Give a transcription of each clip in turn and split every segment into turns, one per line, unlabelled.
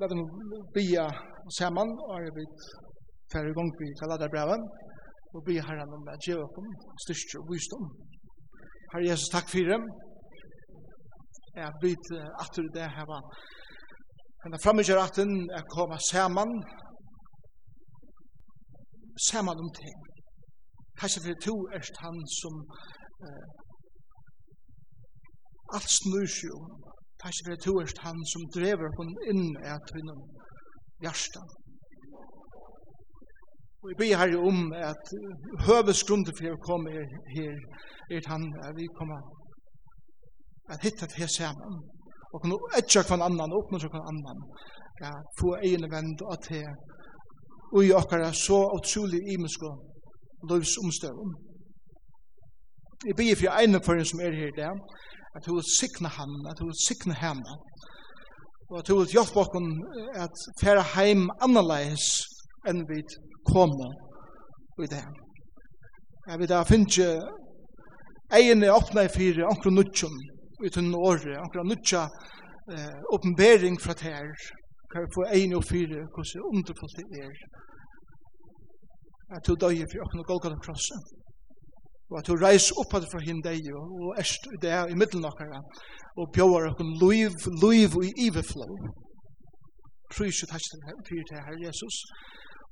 Lad dem bia saman, og er vi færre gong vi kalladar brevet, og bia herran om at djeva kom styrstjur og visdom. Herre Jesus, takk fyrir, jeg vet atur det her var Men framgjør at den er koma saman, saman om ting. Kanskje for to erst han som eh, alt snur seg om Takk for at du er han som drever hun inn i at hun hjärsta. Og jeg ber her om at høvesgrundet for å komme her, her er han at vi kommer at hitta til sammen og kunne etja kvann annan og oppnå kvann annan ja, få egen vend og til og i okkara så utrolig imensko løvsomstøvum. Jeg ber for ene for som er her i dag at du vil sikne han, at du vil sikne henne, og at du vil hjelpe oss at fære heim annerledes enn vi kommer i det. Jeg vil da finne egene åpne i fire, anker i tunne året, anker nudgjø eh, oppenbering fra her, kan vi få egene og fire, hvordan underfullt det er, at du døyer for åpne Golgata krosset og at du reis opp at fra hin deg og erst i det i middelen okkara og bjóar okkar luiv, luiv og i iveflå Prøys og takk til fyrir til Herre Jesus.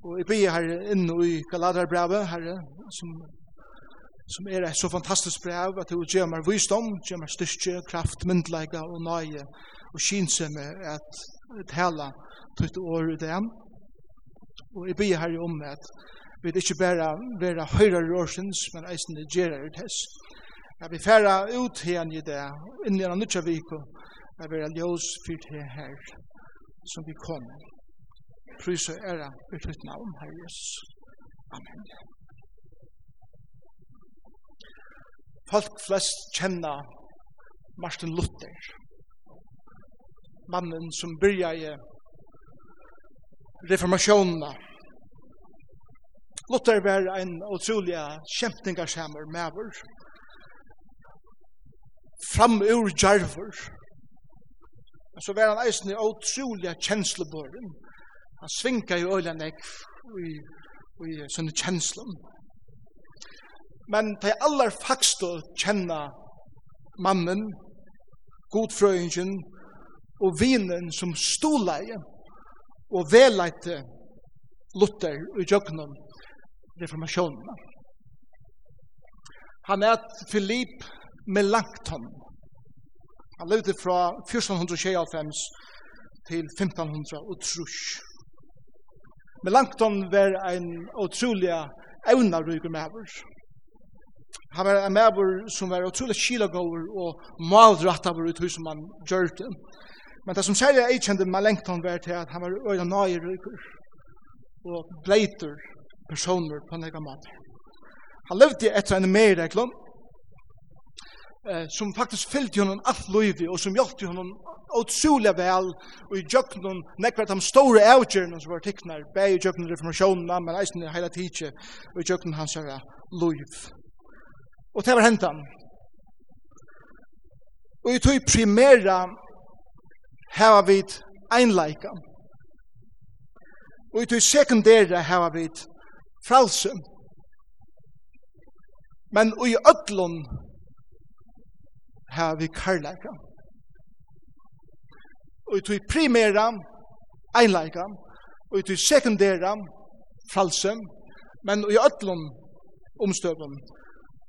Og jeg bygger herre inn i Galadar brevet Herre som som er et så fantastisk brev at du gjør meg visdom, gjør meg styrke, kraft, myndleika og nøye og kynsemme at tala tutt år i det. Og jeg bygger herre om at vi er ikke bare være høyre rørsens, men eisende gjerere tess. Jeg vil fære ut igjen i det, inn i en nødja vik, jeg vil ljøs fyrt her her, som vi kommer. Prys og ære, vi tøtt navn, Herre Jesus. Amen. Folk flest kjenner Martin Luther, mannen som byrja i reformasjonen Luther var en utrolig kjempningarskjemmer maver. Fram ur jarver. Så var han eisen i utrolig kjenslebøren. Han svinka i øyla nek i, i sånne kjenslen. Men de aller fakste kjenna mannen, godfrøyngen og vinen som stoleie og velleite Luther og Jøgnon reformationen. Han er Philip Melanchthon. Han levde fra 1425 til 1503. Melanchthon var en utrolig evnaryg maver. Han var en maver som var utrolig kilagåver og malrattaver ut hos som han gjør det. Men det som særlig jeg kjente Melanchthon var til at han var øyne nøyryker og bleiter personer på en egen måte. Han levde etter en mer reglom, eh, som faktisk fyllte honom alt livet, og som hjelpte honom utrolig vel, og i djøkkenen nekvært de store avgjørene som var tikkner, be i djøkkenen reformasjonen, men eisen i hele tiden, og i djøkkenen hans er liv. Og det var hentan. Og i tog primæra hava vid einleika. Og i tog sekundæra hava vid fralse. Men i ödlon har vi karlæka. Og i tog primæra einlæka, og i tog sekundæra fralse, men i ödlon omstøvun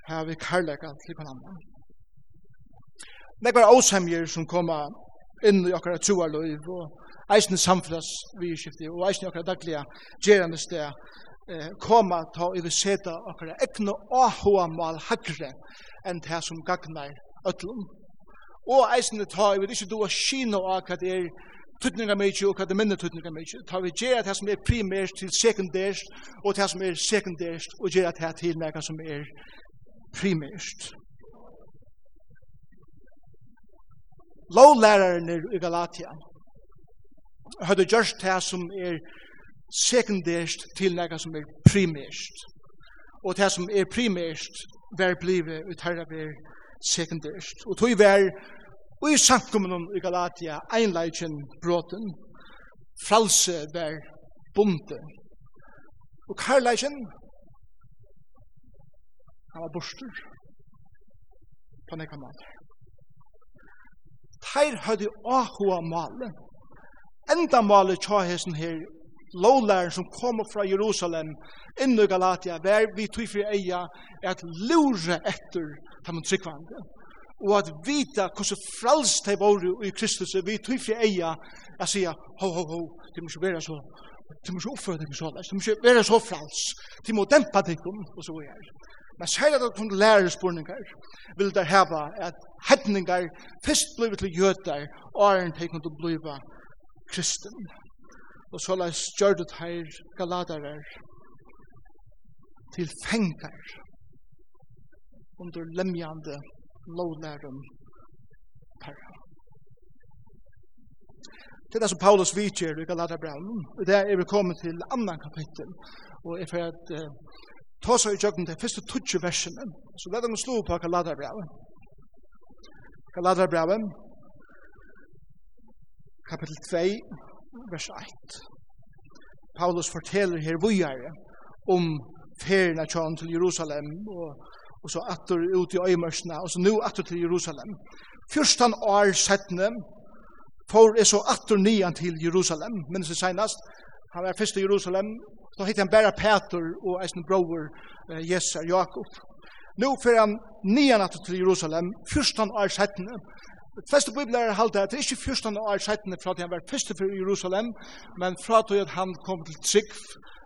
har vi karlæka til hverandre. Nekvar åsamjer som koma inn i okkara troarløyv og eisne samfunns vi skifti og eisne okkara dagliga gerande sted koma ta og seta okkara egna áhuga mal hagre enn det som gagnar öllum. Og eisne ta og ikkje doa skina av hva det er tutninga mykje og hva det minne tutninga mykje. Ta vi gjerra det som er primært til sekundærst og det som er sekundærst og gjerra det til nega som er primært. Lovlæraren i Galatia hadde gjørst det som er primært sekundært til nega som er primært. Og det som er primært, vær blive ut herra vær sekundært. Og tog vær, og i samkommunen i Galatia, einleitjen bråten, fralse vær bonde. Og karleitjen, han var borster, på nekka måter. Teir høyde åhua malen, enda malen tja hesen her lovlæren som kommer fra Jerusalem inn i Galatia, vær vi tog for eia, er at lure etter dem tryggvande. Og at vita hvordan frals de våre i Kristus, vi tog for eia, at sier, ho, ho, ho, det må ikke være så, det må ikke oppføre dem så, det må ikke være så frals, det må dempa dem, og så er det. Men særlig at hun lærer spurningar, vil der heva at hedningar først blivit til jøtar, og er en teikon til bliva kristen og så la stjørdet her galadarer til fengar under lemjande lovlæren perra. Det er det som Paulus vitjer i Galaterbrevn, og det er vi kommet til annan kapittel, og er for at uh, ta seg i jøkken til første tutsi versene, så la dem slå på Galaterbrevn. Galaterbrevn, kapittel 2, vers 1. Paulus forteller her vujare om ferien av tjån til Jerusalem og, og så atter ut i øymørsene og så nu atter til Jerusalem. Fyrstan år settene for er så atter nian til Jerusalem, minnes det senast. Han var fyrst i Jerusalem, då hittar han bare Peter og eisen bror eh, Jesser Jakob. Nu fyrir han nian atter til Jerusalem, fyrstan år settene, fleste bibler halte at det er ikke 14 år settene fra at han var første for Jerusalem, men fra at han kom til Trygg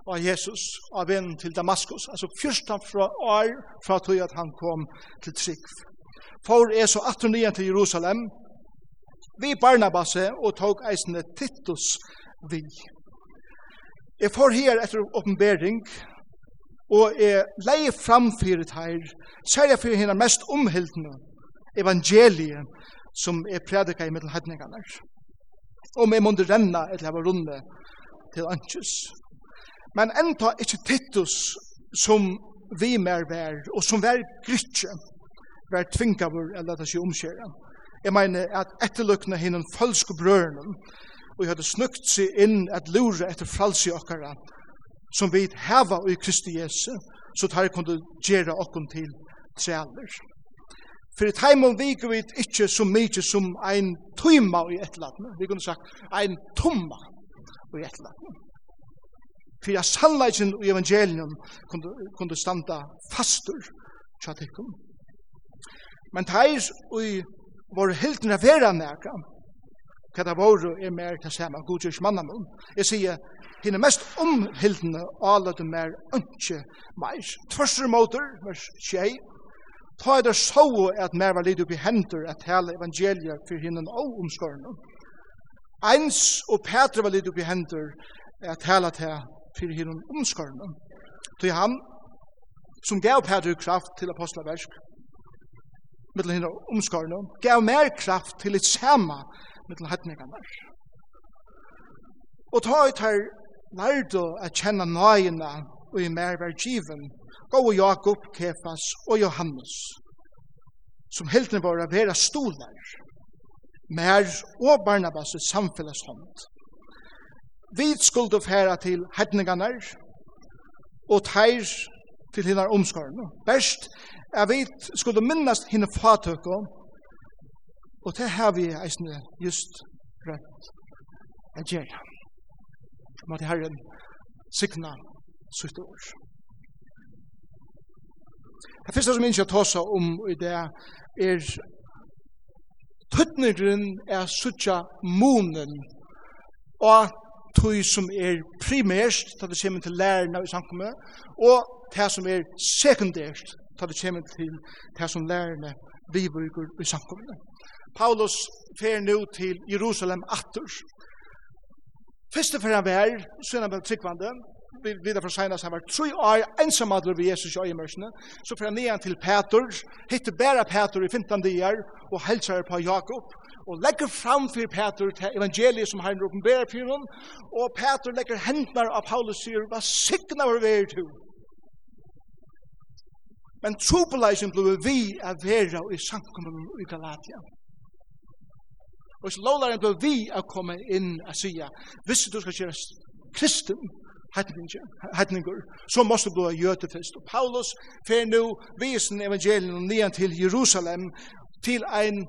av Jesus av vennen til Damaskus. Altså første år fra at han kom til Trygg. For er så 18 til Jerusalem, vi Barnabas og tog eisende Titus vi. Jeg får her etter oppenbering, og jeg leier fram fyrir teir, særlig fyrir henne mest omhildende evangeliet, som er predika i middelhedningarna. Om jeg måtte renna eller hava runde til Antjus. Men enda ikkje Titus som vi mer vær, og som vær grytje, vær tvingavur eller det seg omskjera. Jeg mener at etterløkna hinnom falske brørnum, og jeg hadde snukt seg inn at lure etter fralsi okkara, som vi heva i Kristi Jesu, så tar jeg kunne gjere okkom til trealer. For taimon viker vi ikkje så mykje som ein tøyma i et eller Vi kunne sagt ein tumma i et eller annet. For jeg sannleggen i evangelium kunne, kunne standa fastur tjatikum. Men teir i vår hilden vera neka, hva det var er mer til saman, god kjørs mannamun. Jeg sier, henne mest omhildende alade mer ønske meir. Tvørsre motor, vers 6, Ta er det så at mer var litt oppi henter at hele evangeliet for henne og omskårene. Eins og Petra var litt oppi henter at hele til for hinnen omskårene. Til han som gav Petra kraft til apostlaversk mittel og omskårene, gav mer kraft til et sama mittel hettningene. Og ta er det lærte å kjenne nøyene og i mer vergiven gode Jakob, Kefas og Johannes, som var våre være stoler, mer og Barnabas i samfelleshånd. Vi skulle fære til hedningene, og teir til henne omskårene. Best er vi skulle minnast henne fatøkko, og det har vi eisne just rett å gjøre. Måte Herren signa sitt ord. Det første som jeg tar seg om i det er tøtneren er suttja munen og tøy som er primært da det kommer til lærerne i samkommet og det som er sekundært da det kommer til det som lærerne bibruker i samkommet. Paulus fer nu til Jerusalem atter. Første for han vær, så er han tryggvande, vi vidar fra senast, han var tre år ensamadler ved Jesus i øyemørsene, så fra nian til Petur, hitte bare Petur i 15 dier og helser på Jakob, og legger fram fyrir Petur til evangeliet som han åpenberer fyrir hon, og Petur legger hendnar av Paulus sier, hva sikna var vi er til? Men trobeleisen ble vi av vera i samkommunen i Galatia. Og så lovlaren ble vi av komme inn og sige, hvis du skal gjøre kristen, hetninger, så måste blå gjøte fyrst. Og Paulus fer nu visen evangelien nian til Jerusalem, til ein,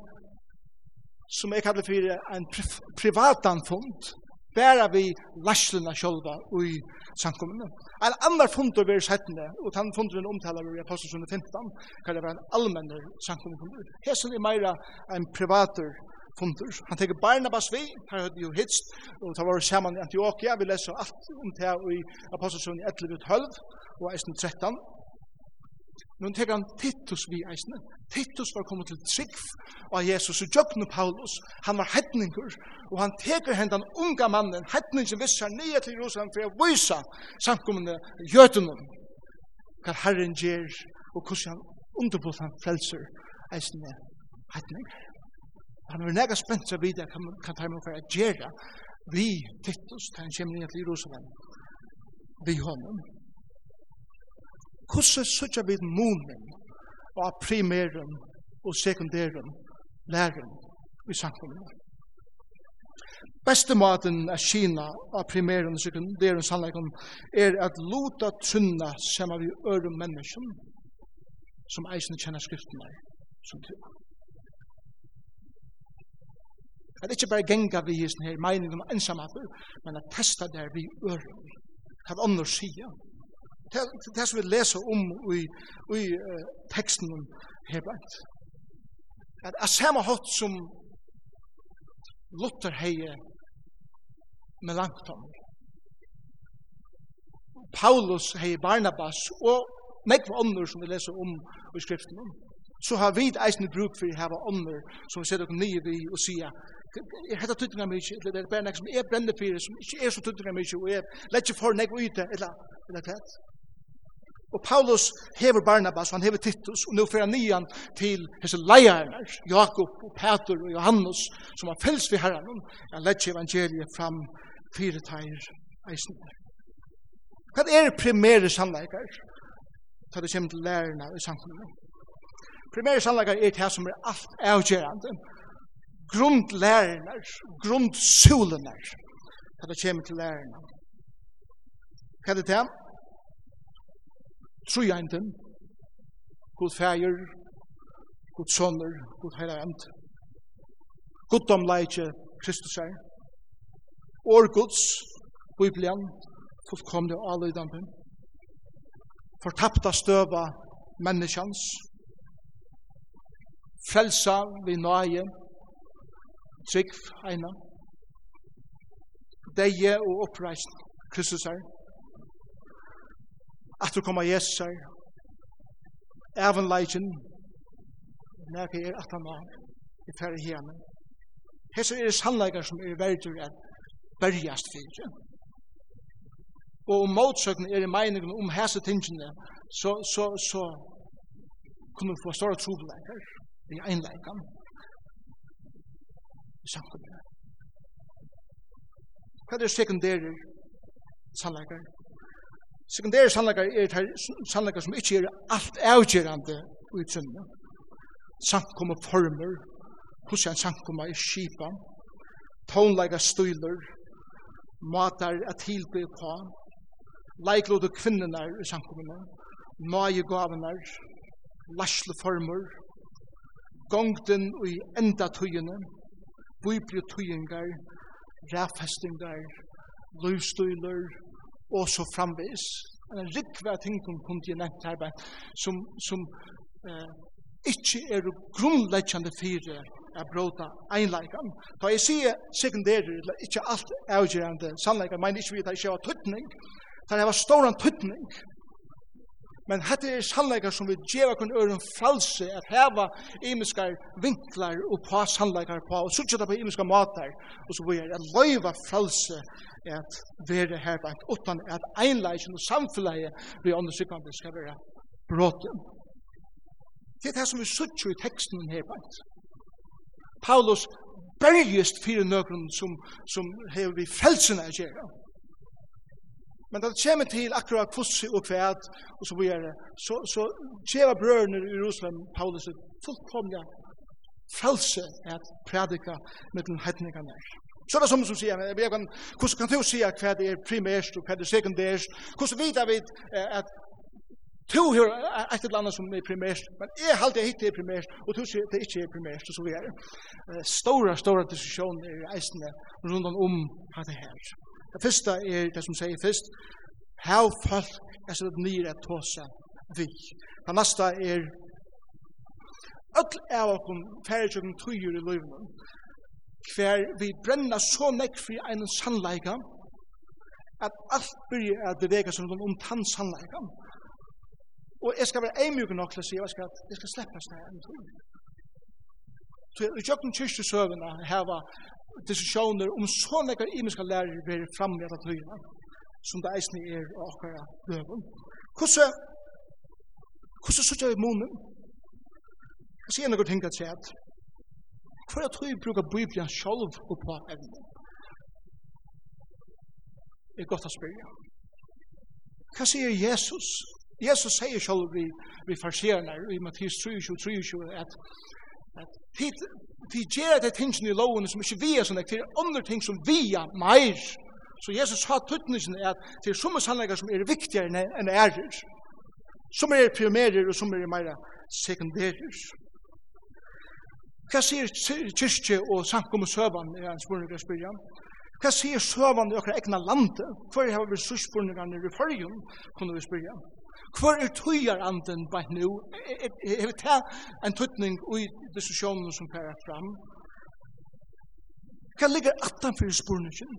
som jeg kallar fyrir, ein pri privatanfund, bæra vi larslina sjolva i samkommende. En annar fundur vi settende, og den funderen omtaler vi i Apostelsunde 15, kan det være en allmenner samkommende. Hesen er meira en privater kunder. Han tenker Barnabas vi, her hadde jo hitst, og ta var saman i Antioquia, vi leser alt om det i Apostelsson 11 12 og 13. Nå tenker han Titus vi eisne. Titus var kommet til Trygg av Jesus og Jøgne Paulus. Han var hedninger, og han teker hendan unga mannen, hedningen visser nye til Jerusalem for å vise samkommende jødene. Hva Herren gjør, og hvordan han underbått han frelser eisne hedninger. Han var nega spent seg videre kan, kan ta imot for at gjøre vi Titus, da han kommer inn til Jerusalem, vi honom. Hvordan sørger vi munen av primæren og sekundæren læren i samfunnet? Beste maten av Kina av primæren og sekundæren sannleggen er at lota tunna sammen vi øre mennesken som eisen kjenner skriftene som tror. At ikke bare genga vi hisen her meining om ensamheter, men at testa der vi øre, Hva andre sier. Det som vi leser om i, i uh, teksten om Hebreit. At av samme hatt som Luther heie med langt om. Paulus heie Barnabas og nekva ånder som vi leser om i skriften om. Så har vi eisen bruk for å hava ånder som vi ser dere nye vi og sier hetta tuttinga mykje, eller det er bare nek som er brenne fyrir, som ikke er så tuttinga mykje, og er lett for nek og yte, eller, eller tett. Og Paulus hever Barnabas, han hever Titus, og nå fyrir han nian til hese leierne, Jakob og Peter og Johannes, som har fels vi herran, han lett evangeliet fram fyrir teir eisen. Hva er primære sannleikar? Ta det kommer til lærerne i samfunnet. Primære sannleikar er det som er alt avgjerande, grundlærerne, grundsulene, hva det kommer til lærerne. Hva er det til? Trojenten, god fæger, god sonner, god heilavent, god domleitje, Kristus er, or gods, Biblian, fullkomne og alløydampen, fortapta støva menneskjans, frelsa vi nøye, trygg eina, deie og oppreist Kristus er, at du kommer Jesus her, evenleikjen, når jeg er at han var i færre hjemme. Hesse er sannleikar som er verdur at berjast fyrir. Og om motsøkken er i meningen om hese tingene, så, så, så kunne vi få større trobeleikar i einleikan i samfunnet. Hva er det sekundære sannleikar? Sekundære sannleikar er det sannleikar som ikke er alt avgjørende i synden. Samkomme former, hvordan samkomme er skipa, tonleika støyler, matar er tilby på, leiklode kvinnerne i samkommene, nøye gavenar, lasle former, gongden og i enda tøyene, bibliotøyengar, ræfestingar, løvstøyler, og så framvis. En rikva ting som kom til nevnt her, som, som eh, ikke er grunnleggjande fire er bråta einleikan. Da jeg sier sekundærer, eller ikke alt avgjørende sannleikan, men ikke vi at jeg ikke har tøtning, da jeg var ståran tøtning, Men hette er sannleikar som vi djeva kun øren fralse at heva imiskar vinklar og på sannleikar på og suttja det på imiskar matar og så blir at loiva fralse at være herbank utan at einleikjen og samfunnleie vi undersykande skal være bråten. Det er det som vi suttja i teksten herbank. Paulus bergist fyrir nøkron som, som hever vi frelsene å gjerra. Men det kommer til akkurat kvossi og kvæt, og så videre, så, så kjeva brødene i Jerusalem, Paulus, fullkomna frelse at prædika med den hetningene. Så det er som som sier, jeg kan, hvordan kan du si hva det er primært og hva det er sekundært, hvordan vet jeg at to her et eller annet som er primært, men jeg har alltid hittet er primært, og to sier det ikke er primært, og så videre. Stora, stora diskusjoner i eisen rundt om hva det her. Det første er det som sier først, Hav folk er så nyr at tåsa vi. Det neste er öll av okkur færgjøkken tøyur i løyvnum, hver vi brenna så nekk fri en sannleika, at alt byrja at bevega seg om tann sannleika. Og jeg skal være eimjuk nok til å si, jeg skal, jeg skal sleppa snæ enn tøyur i jøkken kyrkjesøvene heva diskusjoner om så nekka imiska lærer vi er framme i tøyene, som det eisne er og akkara døven. Hvordan, hvordan sutja vi munnen? Jeg sier noen ting at seg hver at vi bruker Bibelen sjolv og på evnen? Det er godt å spørre. Hva sier Jesus? Jesus sier selv vi, vi farserene i Mattias 23, 23, at til gjer det tingene i loven som ikke vi er sånn, det er andre ting som vi er meir. Så Jesus sa tøttningen er at det er som sannleikar som er viktigere enn ærer. Som er primerer og som er meira sekundærer. Hva sier kyrkje og samkommensøvan er en spørning jeg spyrir Hva sier søvann i okra egna landet? Hvor har vi suspurningarna i fargen, kunne vi spyrja. Hvor er tøyar anden bæt nu? Hever ta en tøytning ui diskussionen som færa fram? Hva ligger atan fyrir spurningen?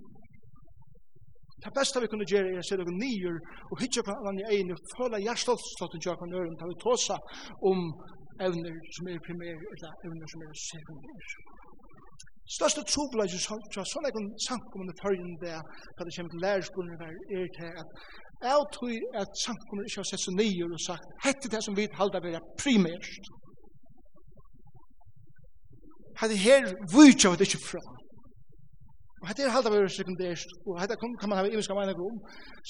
Det beste vi kunne gjøre er å se dere nyer og hitje på hverandre i øynene og føle hjertelslåten til hverandre øren til vi tåsa om evner som er primære eller evner som er sekundære. Største trobladje som er sånn jeg kan sanke om det førgen det er at det kommer til lærerskolen er til at Jeg tror at samkommer ikke har sett seg nye og sagt, hette det som vi halda være primært. Hette her vujtja vi det ikke fra. Og hette her halda være sekundært, og hette kan man ha imenska meina grom.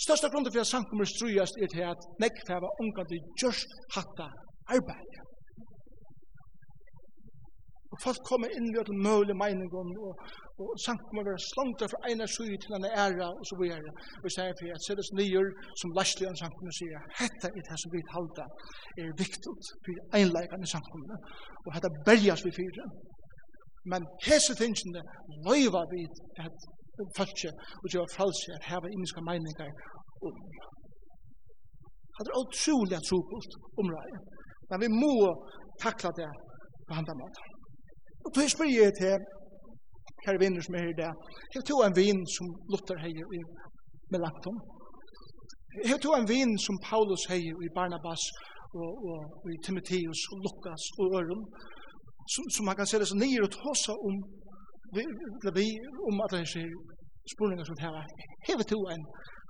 Størsta grunn til at samkommer strujast er til at nekk unga til just hatta arbeid. Og folk kommer inn i en møle mening om, og, og sankt må være slantra fra ene sui til en æra, og så videre. Og vi sier for at sedes nyer, som Lashlian sankt må sier, hette er det som vi halda er viktig for einleikene i samkomne, og hette berjas vi fyra. Men hese tingene løyva vi at falskje og gjør falskje at heva imiska meiningar om. Det er utrolig at trupult omrøy. Men vi må takla det på handa måten. Og tog spyr jeg til kjære vinner som er her i dag, Jeg tog en vin som Luther heier i Melanchthon. Jeg tog en vin som Paulus heier i Barnabas og, og, og i Timotheus og Lukas og Ørum, som, som man kan se det så nyer og tåsa om vi, om at det er spurningar som her hever tog en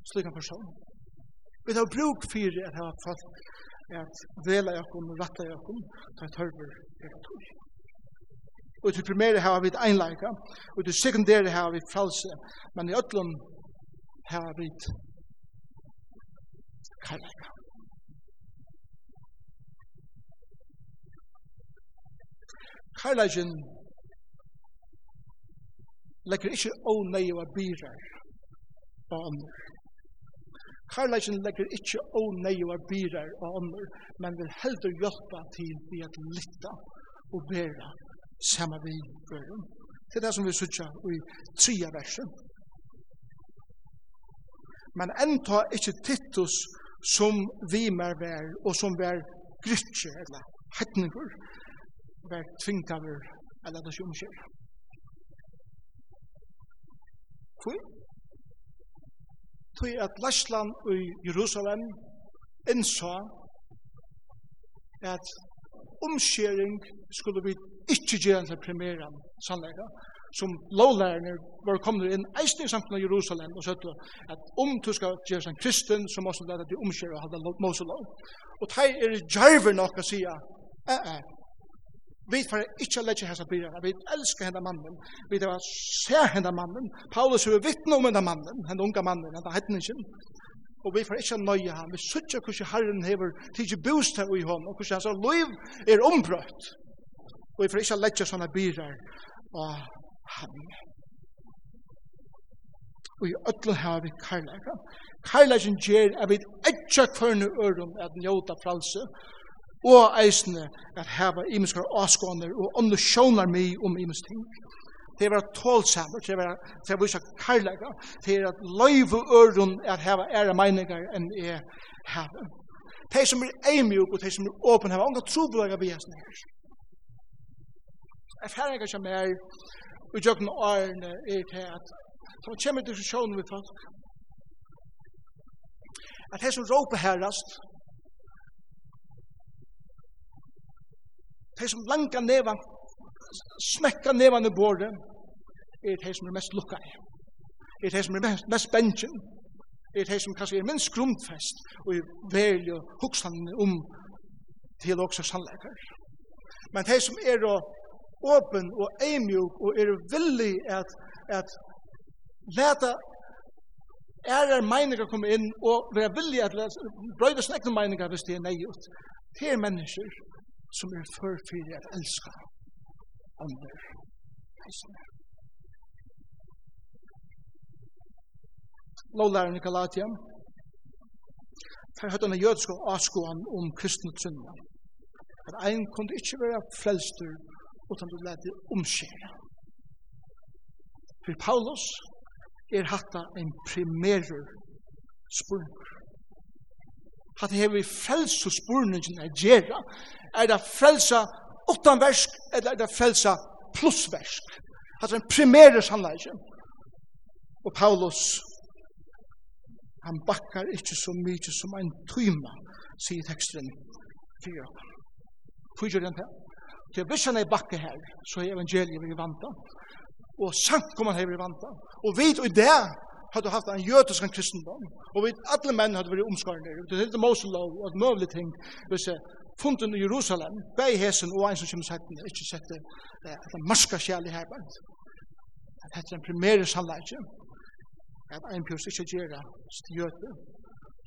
slik en person. Vi tar bruk for at jeg har fått at vela jakum, ratta jakum, ta et hørver jeg tog. Og til primære har vi et einleika, og til sekundære har vi et fralse, men i ötlun har vi et kærleika. Kærleikin legger ikke ånei og byrar på andre. Kærleikin legger ikke ånei og byrar på andre, men vil heldur hjelpa til vi at lytta og bera saman vi gjør. Det er det som vi sutja i tria versen. Men enda ikkje Titus som vi mer vær, og som vær grytje, eller hettningur, vær tvingtaver, eller det som skjer. Hvor? Tøy at Lashland i Jerusalem innså at omskjering skulle vi ikke gjør til primæren sannleika, som lovlærerne var kommet inn eisen i samfunnet av Jerusalem og søtte at om du skal gjøre som kristen, så må du lære deg omkjøre og ha det Moselov. Og det er djerver nok å sige, eh, eh, Vi får ikke lette hans byrene. Vi elsker henne mannen. Vi vil se henne mannen. Paulus er vittne om henne mannen, henne unga mannen, henne hettningen. Og vi får ikke nøye ham. Vi sørger hvordan Herren hever tidsi bostad i hånden, og hvordan hans liv er ombrøtt. Og jeg får ikke lette sånne byrer av han. Og i ødlo har vi karlæra. Karlæren gjør at vi ikke kvarne øren at njóta fralse, og eisne at heva imenskar avskåner og om du sjånar mig om imensk ting. Det er være tålsamer, det er være, det er vise karlæra, det er at løyve øren at heva ære meiningar enn er heva. De som er eimjuk og de som er åpen heva, unga trobelega vi er snir erfaringar som er i jøkken årene er til at som kommer diskusjonen vi folk. At her som råper herrast her som langa nevan smekka nevan i bordet er det som er mest lukka er det som er mest, mest bensjen. Er det som kanskje er minst grunnfest og er velju huksan om til også sannleikar. Men det som er og åpen og eimjuk og er villig at, at leta er er meiningar komme inn og være villig at brøyda sin egne meiningar hvis det er neiut. Det er mennesker som er førfyrir at elska andre mennesker. Lovlæren i Galatia har hørt en jødsk avskåan om kristne trunna. At ein kunde ikkje være frelstur utan du lærte omskjæra. For Paulus er hatta en primærer spurning. Hatta hever vi frelse spurningen er gjerra. Er det frelsa åttan versk, eller er det frelsa pluss versk? Hatta en primærer sannleikje. Og Paulus, han bakkar ikkje så mykje som en tyma, sier teksten fyra. Fyrir den her. Til bryssen er bakke her, så er evangeliet vi vanta. Og sankumman er vi vanta. Og vi i det hadde haft en jødisk en kristendom. Og vi alle menn hadde vært omskarne. Det er helt Moselov og et møvlig ting. Vi jeg funnet i Jerusalem, bei hesen og en som kommer setten, ikke sette et marska sjæl i herbeid. Det heter en primære sannleggje. At en pjus ikke gjør det jøde,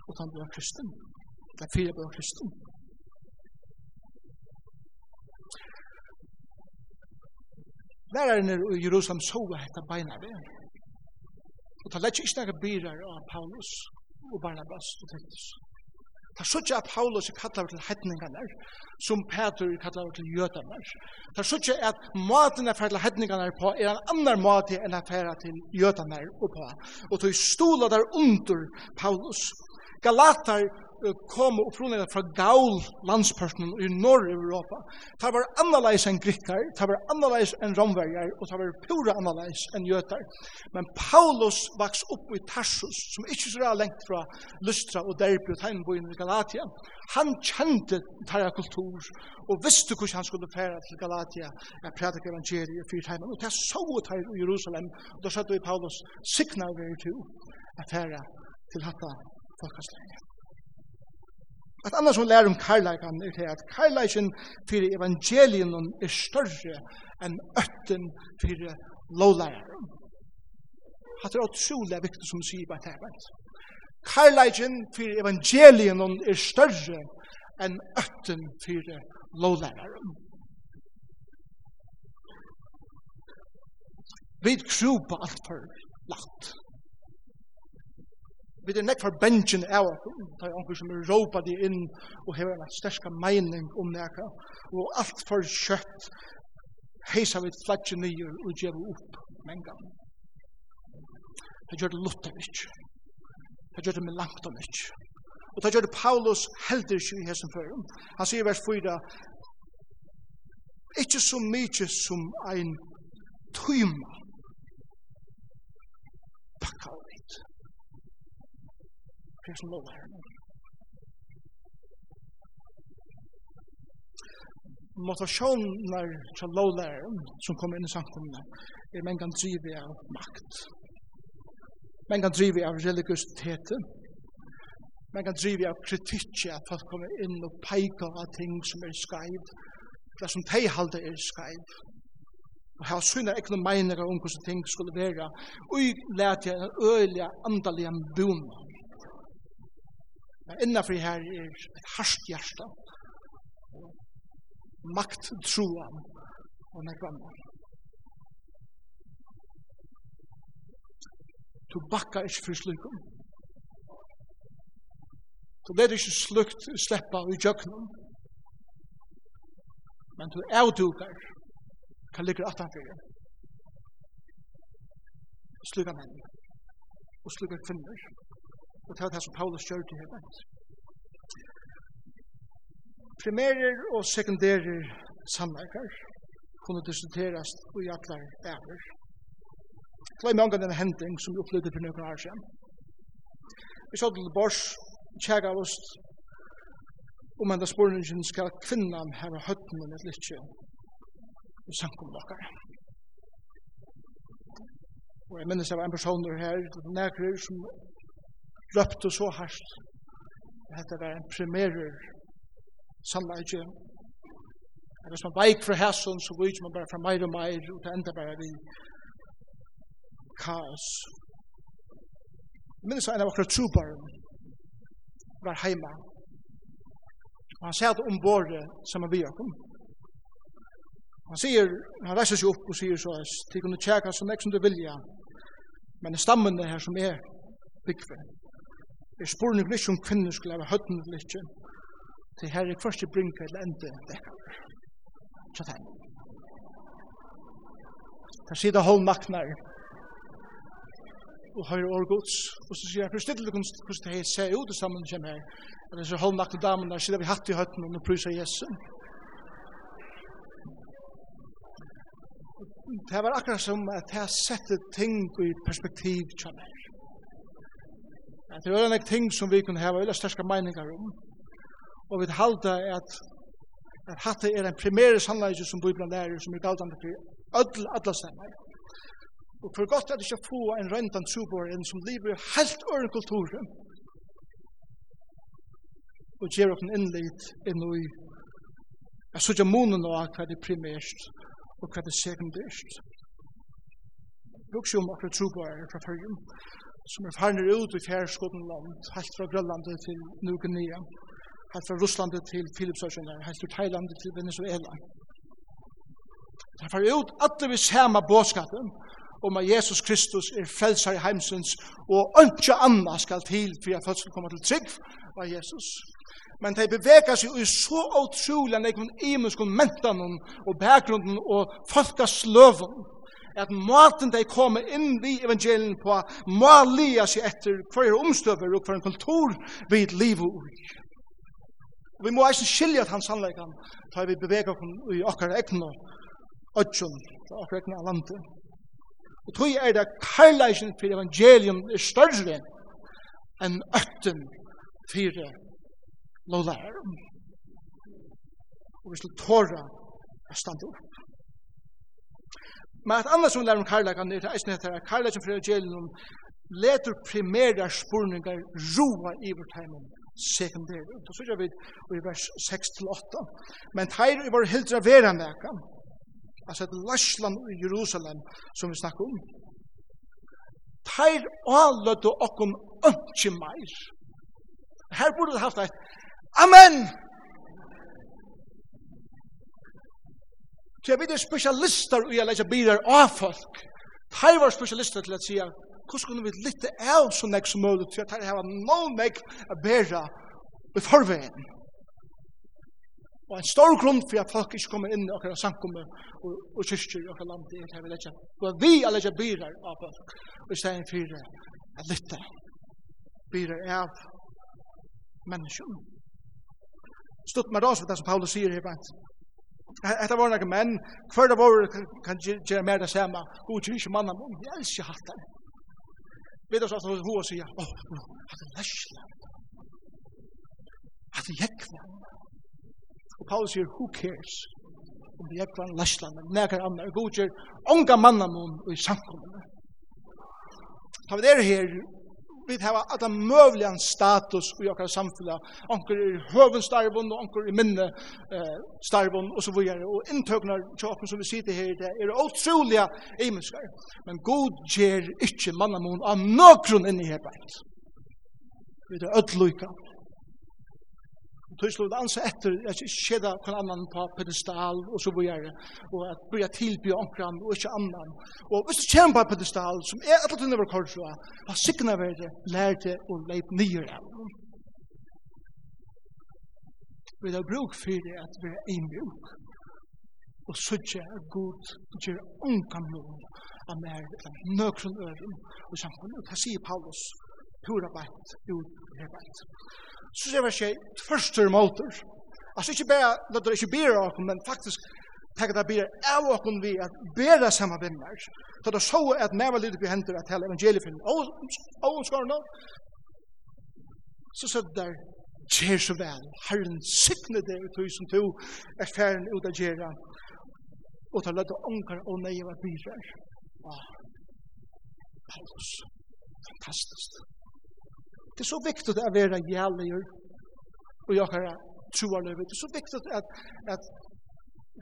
og han blir kristen. Det er fire blir kristen. Læreren i Jerusalem så hette beina ved. Og ta lett ikke nægge byrar av Paulus og Barnabas og Titus. Ta er at Paulus er kallar til hedningene, som Peter er kallar til jødene. Ta er at maten er til hedningene på er en annen mat enn er ferdig til jødene og på. Og ta stola der under Paulus. Galatar kom og opprunnlega fra gaul landspersonen i Nord-Europa. Det var annerleis enn grikkar, det var annerleis enn romverjar, og det var pura annerleis enn jøtar. Men Paulus vaks opp i Tarsus, som ikke så lengt fra Lystra og Derby og Tegnboyen i Galatia. Han kjente tarra kultur, og visste hvordan han skulle færa til Galatia, jeg prædik evangeliet i fyrtheimen, og det så tar i Jerusalem, og da satt vi Paulus, signa vi til at færa til hatta folkastrengen. Et annars som lærer om kærleikan er til at kærleikan fyrir evangelien er større enn ötten fyrir lovlæreren. Hatt er utrolig viktig som sier bare tævend. Kærleikan fyrir evangelien er større enn ötten fyrir lovlæreren. Vi krupa alt for lagt. Vi er nekk for bengen av okkur, det er onkur som er råpa de inn og hever en sterska meining om nekka, og alt for kjøtt heisa vi flagge nye og djeva upp mengan. Det gjør det lutta mykje, det gjør det med langt om mykje, og det gjør det Paulus heldur ikke i hesen fyrir, Han sier vers 4, ikkje så mykje som ein tøyma pakka av som lå her. Motivationer til lovlæreren som kommer inn i samkomne er man kan drive av makt. Man kan drive av religiøsiteten. Man kan drive av kritikk at folk kommer inn og peker av ting som er skreiv. Det som de halde er skreiv. Og her synar noen meninger om hvordan ting skulle være. Og jeg lærte en øyelig andalig boner. Men innanför her er et harskt hjärta. Makt, troan og när gammal. Du bakkar ikke for slukken. Du leder ikke slukt sleppa i jøkkenen. Men du avdukar kan ligge utanfor deg. Slukka menn og slukka kvinner. Og det er det som Paulus gjør til hele. Primerer og sekundærer samverkar kunne diskuteras i atler æver. Det var mange denne hending som vi opplevde for noen år siden. Vi så til Bors, tjega av oss, om enda spørningen skal kvinnan hava høttene et litje i samkommet okkar. Og jeg minnes det var en person her, nekker, som løpte så hardt. Dette var en primerer samleidje. Hvis man veik fra hæsson, så vet man bare fra meir og meir, og det enda bare vi kaos. Jeg minnes en av akkurat trobaren var heima. Og han sier om våre som er vi har kommet. Han sier, han reiser seg opp og sier så, at de kunne tjeka som nek som du vilja, men stammen er her som er byggve er spurning litt om kvinner skulle ha høtten litt. Til her er første brinket til ende dekka. Så tenk. Der sier det holmaknar og høyre årgods, og så sier jeg, for stille kunst, hvordan det ser ut i sammen kjem her, og det er så disse holmakne damene, sier vi hatt i høtten, og nå pryser Jesu. Det var akkurat som at jeg sette ting i perspektiv til meg. Det er en ting som vi kunne ha veldig størska meninger om. Og vi halda at at hatt er en primære sannleggelse som Bibelen lærer som er galdande for ødel, alla stemmer. Og for godt er det ikke få en røyndan trobor enn som lever i helt øren kulturen og gjør oss en innlit inn i jeg sutja munen av hva det er primært og hva det er sekundært. Bruks jo om akkurat trubor fra fyrjum som er farnir ut i fjærskotten land, helt fra Grønland til Nugenea, helt fra Russland til Philipsøsjønne, helt fra Thailand til Venezuela. Det er farnir ut alle vi samme båtskapen om at Jesus Kristus er frelsar i heimsens, og ønske anna skal til for at folk skal komme til trygg av Jesus. Men de beveger seg i så utrolig enn jeg kan imenskon mentanen og bakgrunden og folkasløven at maten de kom inn i evangelien på må lia seg etter hver er omstøver og hver en kultur vi et liv og. Vi må eisen skilja at hans sannleikan da vi beveger oss i okkar akkar egna ödjum, okkar egna landet. Og tog er det karlæsjen for evangelium er større enn ötten for lovlærer. Og vi skal tåra å stande opp. Men et annet som lærer om karlagan er det eisen heter at karlagan fra evangelium leter primære spurningar roa i vårt heimen sekundære. Da synes jeg vi i vers 6-8. Men teir i vår hildra vera meka, altså et lasland i Jerusalem som vi snakker om, teir avløtte okkom ønske meir. Her burde det haft et Amen! Så jeg vet er spesialister i å lese biler av folk. Her var spesialister til å si hvordan kunne vi lytte av så nek som mulig til at her var noe nek å bære i forveien. Og en stor grunn for at folk ikke kommer inn i akkurat samkommer og, og kyrkjer i akkurat landet er at vi lese. Det vi er lese biler av folk og i stedet for å lytte biler av mennesker. Stutt med oss det som Paulus sier her, Hetta var nakre menn, kvar det var kan gjera meir det sama. Gud tjú ikki manna, eg elski hattar. Við oss at hus og ja. Oh, lesla. læsla. Hattar jekva. Og Paulus sier, who cares? Om det jekva en læsla, men nekar annar. Gud tjú onga manna mun i samkommunum. Ta við er her vi har alla möjliga status i våra samfällan. Anker i hövenstarvon och onkel i minne eh, starvon och så vidare. Och intöknar tjocken som vi sitter här det är otroliga imenskar. Men god ger inte mannamon av någon inne i här bänt. Vi är ödlöjka tog slå det ansa efter att kedda kan annan på pedestal og så vidare och att börja tilby omkran og inte annan. Og hvis du kjem på pedestal som er att du never kort så vad signa väl det lärde och lejt ner av. Vi har bruk för det att vi är bruk, og søtje er god og gjør ongan lov av mer nøkron øren og samfunnet. Det sier Paulus, pura bætt, ur bætt så ser vi seg tørster måter. Altså ikke bare, lødder det ikke bære åkken, men faktisk takkar det bære av åkken vi at bære samme vinnar. Så det så at nærmere lyder på henter at hele evangeliet finner nå, så sier det der, Kjer så vel, Herren sikne det ut i som to er færen ut av gjerra, og tar lødde ånker og nøye av bidrar. Wow. Paulus. Fantastisk. Det er så viktig att være gälliger og jeg har troar nu. Det er så viktig at, at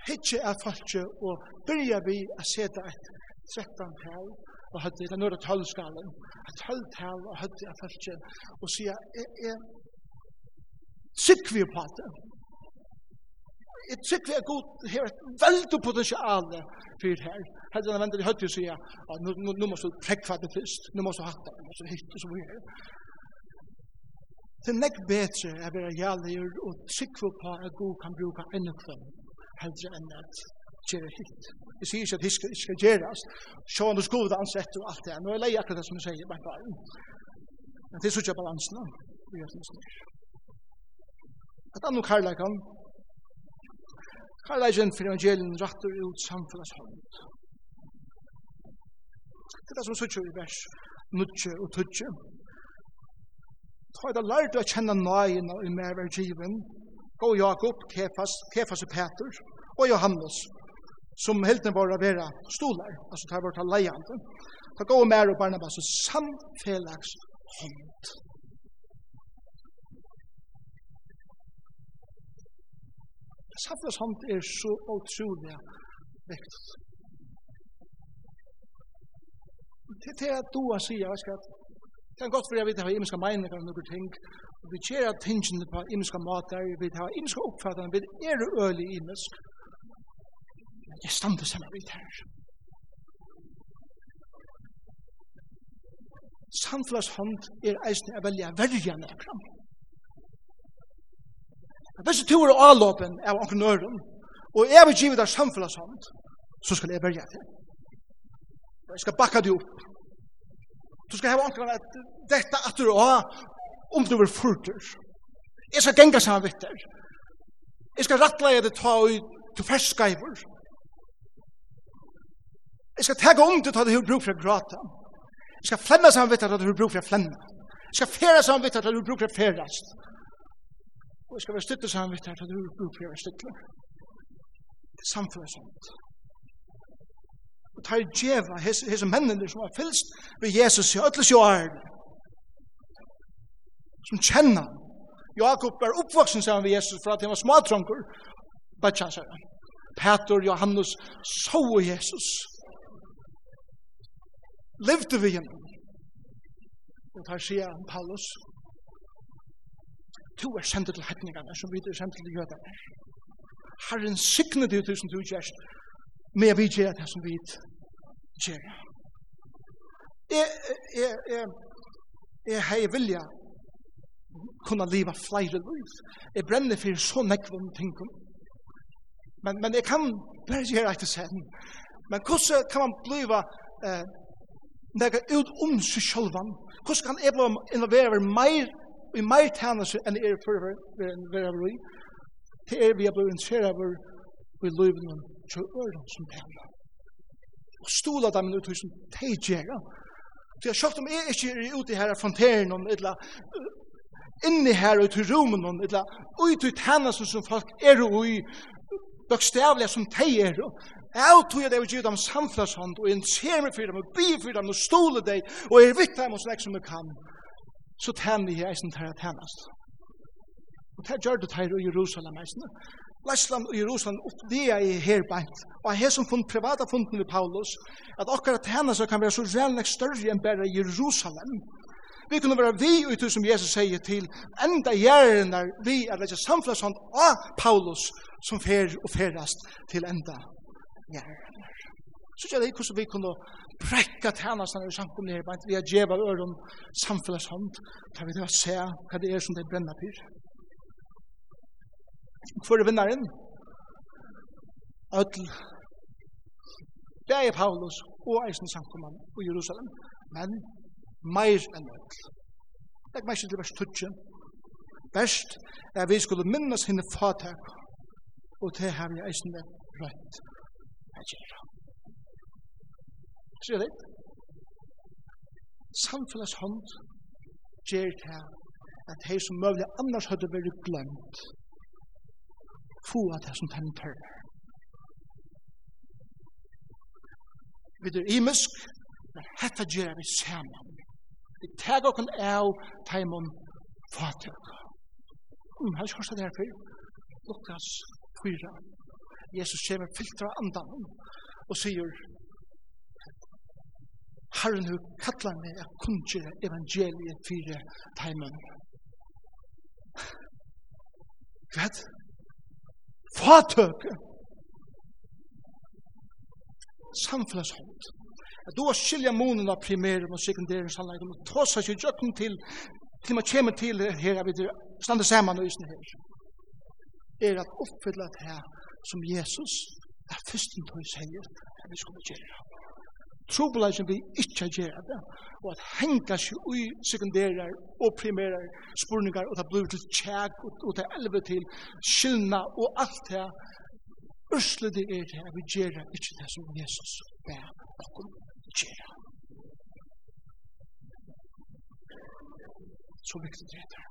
hitje er falskje og byrja vi a seta et trettan tal og høtti, det er nøyre tølskalen, et tøll tal og høtti er falskje og sier, jeg, jeg sikk vi på det. Jeg sikk vi er god, her er veldig potensial for her. Her er det i høtti og sier, nå må du prekva det først, nå må du hatta, nå må du hitte som vi er. Det er nek betre å være jævlig og sikve på at god kan bruka ennå kvann, heldre enn at gjøre hitt. Jeg sier ikke at hitt skal, skal gjøres. Sjån hos god ansett og alt det. Nå er jeg lei akkurat det som jeg sier, bare bare. Men det er sånn balansen da. Vi er sånn At annu karlækan, karlækan for evangelien rattur ut samfunnas hånd. Det er det som sier i vers 9 og 20. Ta er det lært å kjenne nøyen i mer ved given. Gå Jakob, Kefas, Kefas og Peter, og Johannes, som helten var å være stolar, altså ta vårt leiande. Ta gå mer og Barnabas og samfellags hånd. Samfellags hånd er så utrolig viktig. Det er det du har sier, jeg skal Det er godt for jeg vet at jeg imenska meninger om noen ting, og vi kjer at tingene på imenska mater, vi har imenska oppfattende, vi er øyelig imensk. Men Jeg stander sammen vidt her. Samflas hånd er eisen er velja verja nekram. Hvis du ikke tur og avlåpen av ankenøren, og jeg vil givet deg samflas hånd, så skal jeg verja det. Jeg skal bakka det opp. Du skal hava onkran at detta at du og om du vil furtur. Jeg skal genga saman vitt der. Jeg skal rattla rattleie det ta og til ferskaivur. Jeg skal tega om du ta det hur bruk for grata. Jeg skal flemma saman vitt at du hur bruk for flemma. Jeg skal fera saman vitt at du hur bruk for ferast. Og jeg skal være stytte saman vitt at du hur bruk for stytte. Det er Samfunnet sånt og tar djeva hese mennene som har fylst ved Jesus i ötles jo som kjenner Jakob er oppvoksen sammen med Jesus for at han var smadtronker bachan sier han Petor, Johannes, så Jesus. Levde vi henne og tar sier han Paulus to er sendt til hetningene som vi er sendt til jødene Herren sikne til tusen du gjerst, med vi gjør det som vi gjør gjøre. Jeg, jeg, jeg, jeg har vilja kunna leva flere liv. Jeg brenner for så nekvom ting. Men, men jeg kan bare gjøre etter sen. Men hvordan kan man bliva eh, nekka ut om seg sjølvan? Hvordan kan jeg bliva involvera meir i meir tænelse enn jeg er for å være liv? Det er vi har bliva interessert over i livet som tænelse og stola dem ut hos de gjør. Så jeg sjøkt om jeg ikke er ute her av fronteren, eller inni her og til romen, eller ut i henne som folk er og i, bøkstavlig som de er, Jeg tror at jeg vil gi dem samfunnshånd, og en ser meg for dem, og bi for dem, og stole dem, og er vitt dem og slik som jeg kan. Så tæn jeg eisen til å tænast. Og det gjør det her i Jerusalem eisen. Læsland og Jerusalem oppdea i herbeint, og her som fund privata funden i Paulus, at akkurat henne så kan være så reelnek større enn bare Jerusalem. Vi kunne være vi ut som Jesus sier til, enda gjerne vi er ikke samflasånd av Paulus som fer og ferast til enda gjerne. Så gjør det hvordan vi kunne brekka tjenestene i samkomne herbeint, vi er djeva øren samflasånd, kan vi da se hva det er som det brenner pyr. Hvor er vinnaren? Ødl. Det er Paulus og eisen samkomman i Jerusalem, men meir enn ødl. Legg meg ikke til vers 20. Best er vi skulle minnes henne fatak, og det har vi eisen det rødt. Jeg gjør det. Sier det? Samfunnets hånd gjør det at de som møvlig annars hadde vært glemt, få av det som dem tørrer. Vi er imisk, men hette gjør vi sammen. Vi tar okken av teimen fatøk. Mm, har ikke hørt det her før. Lukas 4. Jesus kommer fyllt andan og sier Herren hu kallar meg at kunngjøre evangeliet fire teimen. Hva? fatøk. samfunnshånd. At du har skilja munen av primæren og sekundæren sannleikum, og tåsa ikke jøkken til, til man kommer til her, jeg vet, standa saman og isen her, er at oppfylla det her som Jesus er fyrsten tog seg, at vi skulle gjøre. Trobolagen vi ikke gjør det, og at henga seg ui sekundærer og primærer spurningar, og det blir til tjæk, og det elve til skyldna, og alt det Ørsle det er det, at vi gjør ikke det som Jesus ber okkur gjøre. Så viktig det er det.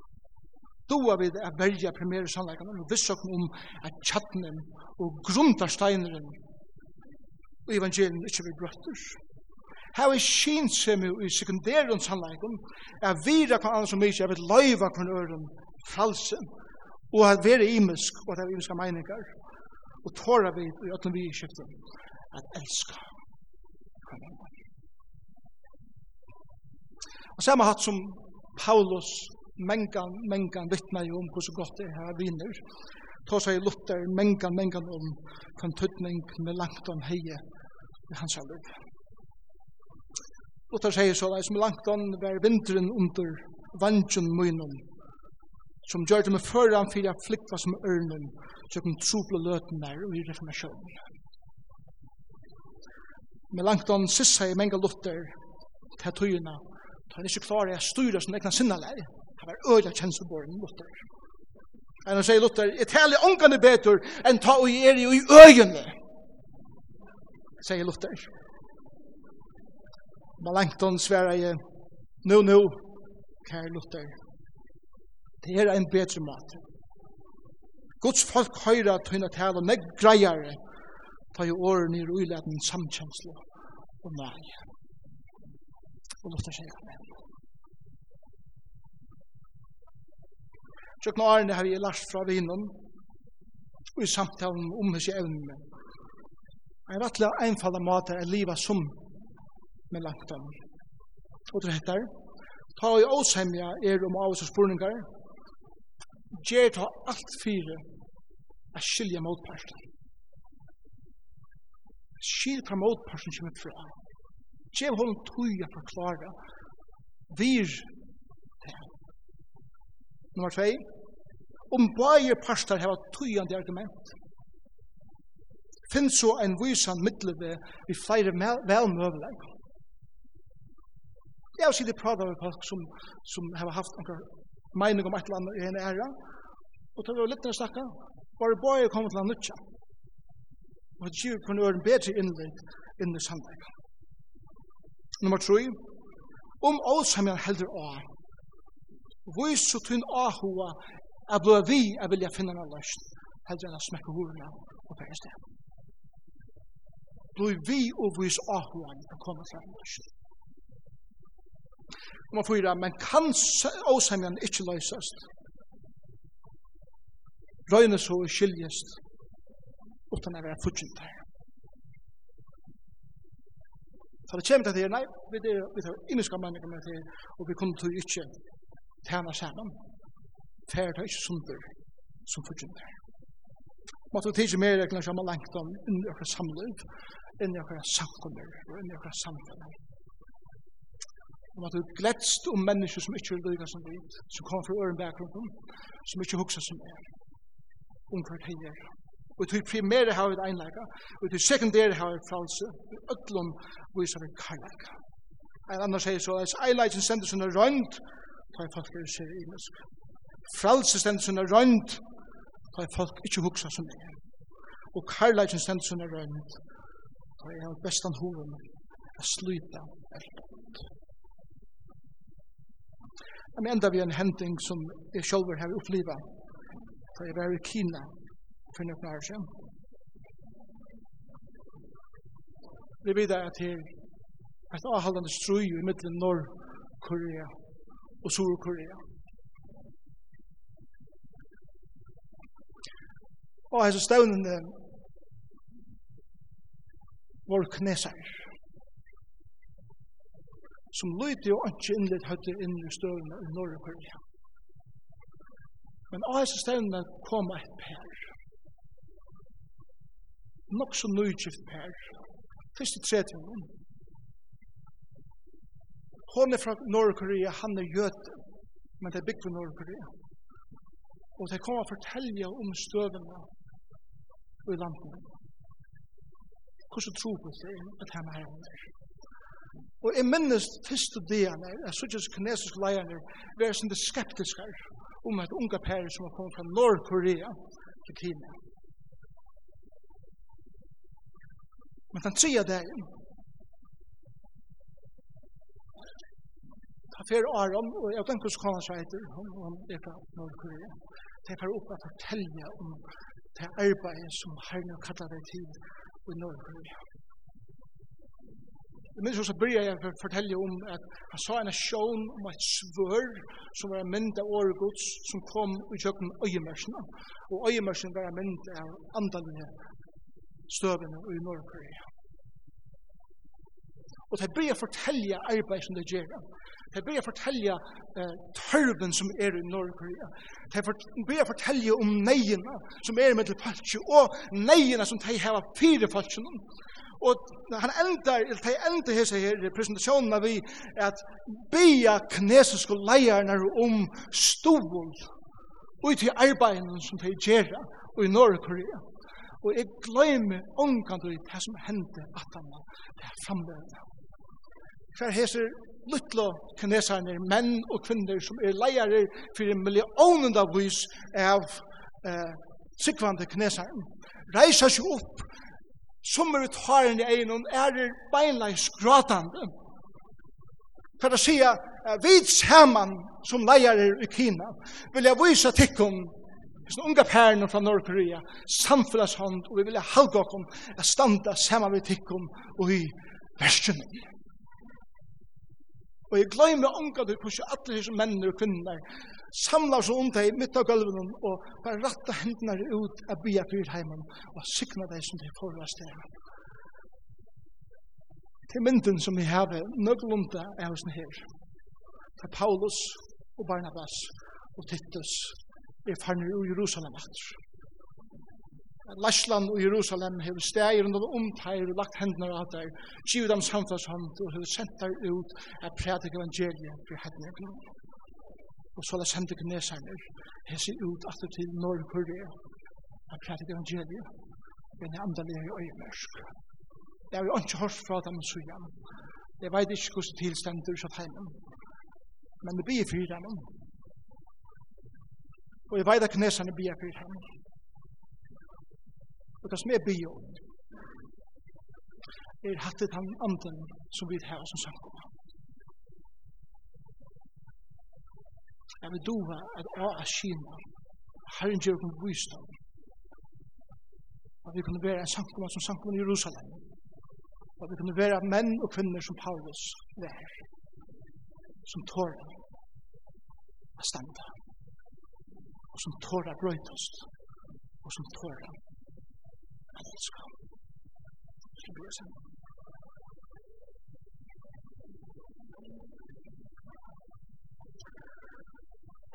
Doa vi det er verja primære sannleikene, og vissokken om at tjattnen og grundarsteineren og evangelien ikke blir brøtters. Her er kynsemi i sekundæren sannleikum, er vira kan annars og mykje, er vil løyva kvann øren fralse, og at vera imisk, og at vera imiska meiningar, og tåra vi i ötlum vi i at elska. Og samme hatt som Paulus mengan, mengan vitna jo om hos gott det her viner, tås i Luther mengan, mengan om kan tøytning med langt om heie i hans alder. Og tar seg så, som langt an var vinteren under vantjen munnen, som gjør det med føran for jeg flikva som ørnen, så kan troble løten der og i reformasjonen. Men langt an sissa i menga Luther til tøyina, tar han ikke klare jeg styrer som egna sinnalær. Han var øyla kjenselborgen Luther. Men han sier Luther, jeg taler ångane betur enn ta og er i øyene, sier Luther. Luther. Melanchthon sværa i, nu, nu, kære Luther, det er en bedre mat. Guds folk høyra tøyna tæl og meg greiare, ta jo åren i ruiladen samkjenslo og nei. Og Luther sier amen. Sjøkna årene har jeg lært fra vinnen, og i samtalen om hos jeg evne. En rettelig einfalda mat er livet som med lantan. Og det heter, ta i åsemja er om av oss spurningar, gjer ta alt fire a skilja motparten. Skil fra motparten som er fra. Gjer hon tui a forklara. Vir Nummer 2. Om bægir partar hava tujandi argument. Finn så en vysan middleve vi flere velmøvelegg. Jeg har sikkert pratet med folk som, som har haft noen mening om et eller annet i en æra, og da vi var litt nere snakka, bare bare kom til å nødja. Og det gjør kunne være en bedre innlegg inn i sannleik. Nummer 3. Om åsamjan heldur å, Vois så tyn ahua er blå vi er vilja finna en løsn, heldur enn å smekke hurna og pære sted. Blå vi og vois ahua er kommet til en løsn. Nummer fyra, men kan åsemjan ikkje løysast. Røyne så skiljest utan å være fudgjent her. Så det kommer til det, nei, vi er vi tar inneska mennesker med det, og vi kunne til ikkje tjene sammen. Fær tar ikkje sunder som fudgjent her. Man vi tidsi mer, jeg kan sjama langt om, inni okra samliv, inni okra samkommer, og inni okra samkommer om at du gledst om mennesker som ikke er lyga som vi, som kommer fra øren bakgrunnen, som ikke hukser som er, om hvert heier. Og til primære har vi et einleika, og til sekundære har vi et fralse, og ødlom viser vi karlæka. En annan sier så, at eileikjen sender sånne rønt, tar jeg folk er ser imensk. Fralse sender sånne rønt, tar jeg folk ikke hukser som er. Og karlækjen sender sånne rønt, tar jeg bestan hoven, a sluta er rønt. Men enda vi en hending som jeg sjølver har opplivet. For jeg var i Kina for noen år siden. Vi vet at her et avholdende strøy i midten Nord-Korea og Sur-Korea. Og hans støvnene var kneser som lydde og ikke innlitt høyde inn i støvene i Norrøkørja. Men av disse stedene kom et per. Nok så nøygift per. Første tredje hun. Hun er fra Norrøkørja, han er jøte, men det er bygd for på Norrøkørja. Og det kommer å fortelle om støvene i landet. Hvordan tror på seg at han er her? Og jeg minnes første dagen, jeg synes ikke kinesiske leierne var sånn det skeptiske om at unga pære som har kommet fra Nordkorea til Kina. Men den tredje dagen, ta fer Aron, og jeg vet ikke hvordan han sier etter, han er fra Nordkorea, det fer opp å fortelle om det arbeidet som herren har kattet deg til i Nordkorea. Jeg minns også byrja jeg for å fortelle om at han sa en sjån om et svør som var en mynd av åregods som kom i kjøkken øyemersene. Og øyemersene var en mynd av andalene støvene i Nordkorea. Og det blir å fortelle arbeid som det gjør. Det blir å fortelle eh, tørven som er i Nordkorea. Det blir å fortelle om neiene som er i mittelfalskje og neiene som de har fire falskjene. Og Og han endar, eller de endar hese her presentationerna vi at bia kinesiske leierne om stovul og til arbeidene som de gjerra og i Norge-Korea. Og jeg gløymer omkant i det som hendte at han var framlevende. Hver heser luttlo kineserne, menn og kvinner som er leiere for millionen av vis av eh, sikvande kineserne. Reisa seg opp som er ut i i og er er beinleis gratande. For å si at vi saman som leier i Kina, vil jeg vise tikkum, hvis unga pærene fra Norrkorea, samfunnshånd, og vi vil ha okkom, å standa sammen med tikkum og i versjonen. Og jeg glemmer unga til hvordan alle disse mennene og kvinner samlar seg om deg midt av gulven og bare ratta hendene ut av bya fyrt heimen og sikna deg som de får av til. Til mynden som vi har nøglunda er hos her. Det er Paulus og Barnabas og Titus er farne i Jerusalem etter. Lashland og Jerusalem hefur stægir og omtægir og lagt hendnar av der, givet dem samfellshånd og hefur sendt der ut at prædik evangeliet for hendnar og Og så la sendte kineserne hese ut at til Norr-Korea og prædik evangeliet men jeg andalig i øyemørsk. det har jo ikke hørt fra dem så igjen. Jeg vet ikke hvordan tilstender så tegnen. Men det blir fyrt dem. Og jeg vet at kineserne blir fyrt dem. Og det som er blir er hattet han anden som vi har som samkommer. Jeg vil dova at å er skina. Herren gjør kun visdom. At vi kunne være en sankum som sankum i Jerusalem. At vi kunne være menn og kvinner som Paulus vær. Som tåra a standa. Og som tåra brøytast. Og som tåra a elska. Så blir det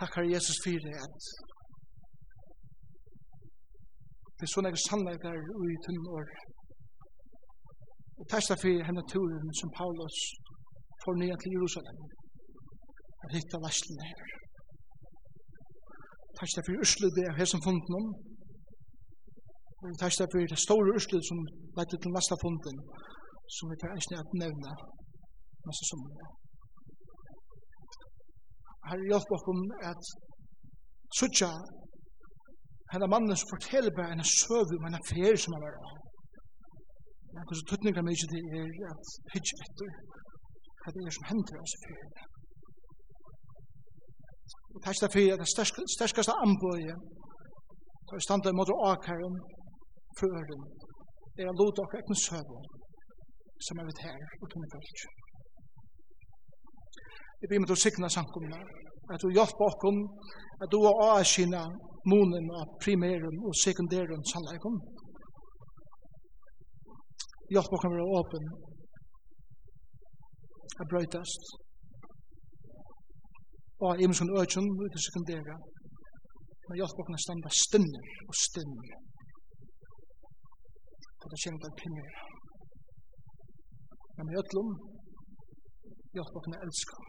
Takkar Jesus fyrir at det er sånne jeg sannleikar ui tunn år. Og testa fyrir henne turen som Paulus får nye til Jerusalem og hitta varslene her. Testa fyrir ursluði av hesson fundnum og testa fyrir det store urslud som lette til nasta funden som vi tar eisne at nevna nasta summar. Herre, hjelp okkom at suttja henne mannen som forteller bare en søv om en fer som han var av. Ja, hvordan tøtninga meg ikke det er at hitje etter hva det er som hender oss i fyrir. Og takk da fyrir at det sterskaste anbøye tar standa i måte akaren frøren er a lot okkur ekne søv som er vitt her og tunne fölkje. Jeg blir med til å sikna samkomna, at du hjelper okkom, at du har avskina munen av primæren og sekundæren sannleikum. Hjelp okkom være åpen, at brøytast, og av imensjon økjon ut i sekundæra, men hjelp okkom å standa stinner og stinner, for det kjenner det primæra. Men i ötlum, hjelp okkom å elska,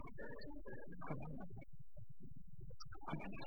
Amen. er